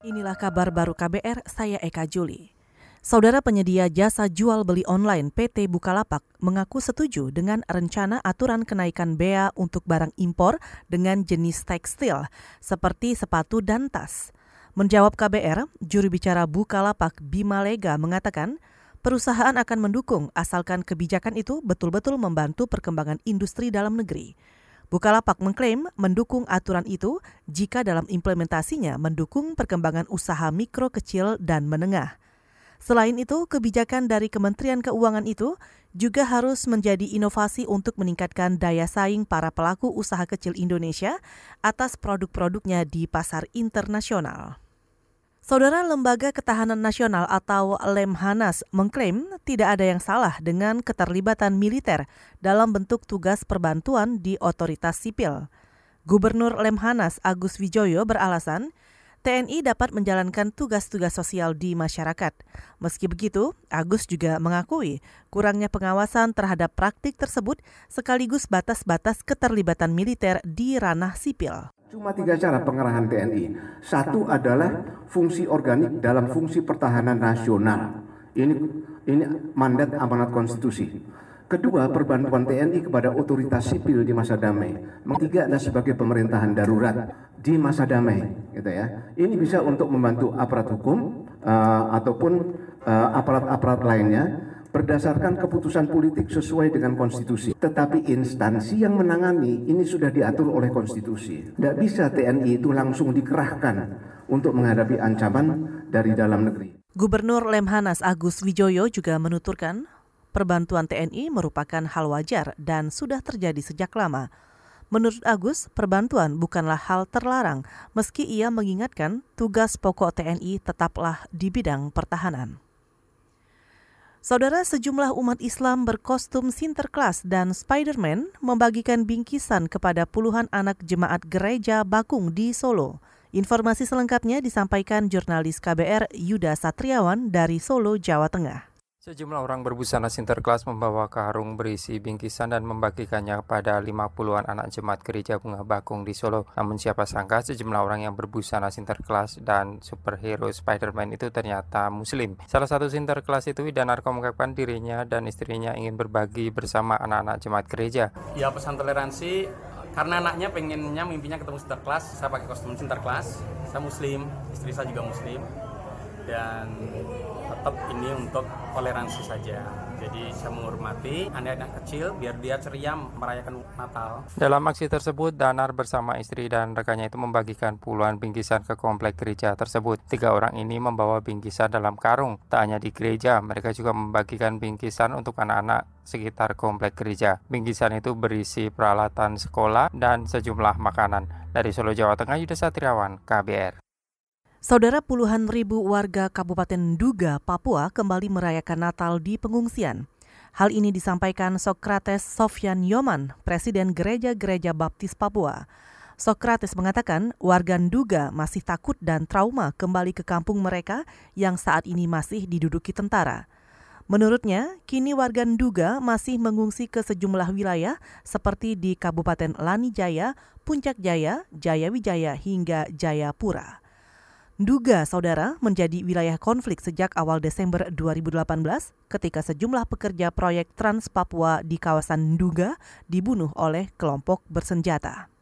Inilah kabar baru KBR, saya Eka Juli. Saudara penyedia jasa jual beli online PT Bukalapak mengaku setuju dengan rencana aturan kenaikan bea untuk barang impor dengan jenis tekstil seperti sepatu dan tas. Menjawab KBR, juru bicara Bukalapak Bima Lega mengatakan perusahaan akan mendukung asalkan kebijakan itu betul-betul membantu perkembangan industri dalam negeri. Bukalapak mengklaim mendukung aturan itu jika dalam implementasinya mendukung perkembangan usaha mikro kecil dan menengah. Selain itu, kebijakan dari Kementerian Keuangan itu juga harus menjadi inovasi untuk meningkatkan daya saing para pelaku usaha kecil Indonesia atas produk-produknya di pasar internasional. Saudara Lembaga Ketahanan Nasional atau Lemhanas mengklaim tidak ada yang salah dengan keterlibatan militer dalam bentuk tugas perbantuan di otoritas sipil. Gubernur Lemhanas Agus Wijoyo beralasan TNI dapat menjalankan tugas-tugas sosial di masyarakat. Meski begitu, Agus juga mengakui kurangnya pengawasan terhadap praktik tersebut sekaligus batas-batas keterlibatan militer di ranah sipil. Cuma tiga cara pengerahan TNI. Satu adalah fungsi organik dalam fungsi pertahanan nasional. Ini ini mandat amanat konstitusi. Kedua, perbantuan TNI kepada otoritas sipil di masa damai. Ketiga adalah sebagai pemerintahan darurat di masa damai, gitu ya. Ini bisa untuk membantu aparat hukum uh, ataupun eh, aparat-aparat uh, lainnya berdasarkan keputusan politik sesuai dengan konstitusi. Tetapi instansi yang menangani ini sudah diatur oleh konstitusi. Tidak bisa TNI itu langsung dikerahkan untuk menghadapi ancaman dari dalam negeri. Gubernur Lemhanas Agus Wijoyo juga menuturkan perbantuan TNI merupakan hal wajar dan sudah terjadi sejak lama. Menurut Agus, perbantuan bukanlah hal terlarang, meski ia mengingatkan tugas pokok TNI tetaplah di bidang pertahanan. Saudara sejumlah umat Islam berkostum Sinterklas dan Spider-Man membagikan bingkisan kepada puluhan anak jemaat gereja Bakung di Solo. Informasi selengkapnya disampaikan jurnalis KBR Yuda Satriawan dari Solo, Jawa Tengah. Sejumlah orang berbusana Sinterklas membawa karung berisi bingkisan dan membagikannya kepada 50-an anak jemaat gereja Bunga Bakung di Solo. Namun siapa sangka sejumlah orang yang berbusana Sinterklas dan superhero Spider-Man itu ternyata muslim. Salah satu Sinterklas itu Widanarko mengungkapkan dirinya dan istrinya ingin berbagi bersama anak-anak jemaat gereja. Ya pesan toleransi karena anaknya pengennya mimpinya ketemu Sinterklas, saya pakai kostum Sinterklas. Saya muslim, istri saya juga muslim dan tetap ini untuk toleransi saja. Jadi saya menghormati anak-anak kecil biar dia ceria merayakan Natal. Dalam aksi tersebut, Danar bersama istri dan rekannya itu membagikan puluhan bingkisan ke komplek gereja tersebut. Tiga orang ini membawa bingkisan dalam karung. Tak hanya di gereja, mereka juga membagikan bingkisan untuk anak-anak sekitar komplek gereja. Bingkisan itu berisi peralatan sekolah dan sejumlah makanan. Dari Solo, Jawa Tengah, Yuda Satriawan, KBR. Saudara puluhan ribu warga Kabupaten Duga, Papua kembali merayakan Natal di pengungsian. Hal ini disampaikan Sokrates Sofyan Yoman, Presiden Gereja-Gereja Baptis Papua. Sokrates mengatakan warga Nduga masih takut dan trauma kembali ke kampung mereka yang saat ini masih diduduki tentara. Menurutnya, kini warga Nduga masih mengungsi ke sejumlah wilayah seperti di Kabupaten Lanijaya, Puncak Jaya, Jayawijaya hingga Jayapura. Duga, saudara, menjadi wilayah konflik sejak awal Desember 2018 ketika sejumlah pekerja proyek Trans Papua di kawasan Duga dibunuh oleh kelompok bersenjata.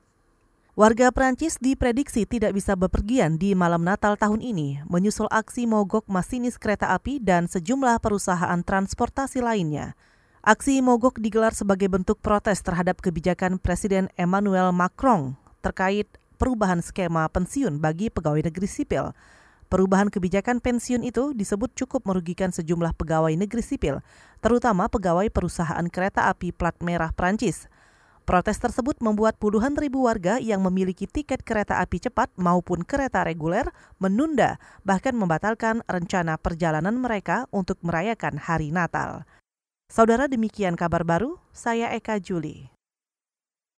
Warga Prancis diprediksi tidak bisa bepergian di malam Natal tahun ini, menyusul aksi mogok masinis kereta api dan sejumlah perusahaan transportasi lainnya. Aksi mogok digelar sebagai bentuk protes terhadap kebijakan Presiden Emmanuel Macron terkait perubahan skema pensiun bagi pegawai negeri sipil. Perubahan kebijakan pensiun itu disebut cukup merugikan sejumlah pegawai negeri sipil, terutama pegawai perusahaan kereta api plat merah Prancis. Protes tersebut membuat puluhan ribu warga yang memiliki tiket kereta api cepat maupun kereta reguler menunda bahkan membatalkan rencana perjalanan mereka untuk merayakan hari Natal. Saudara demikian kabar baru, saya Eka Juli.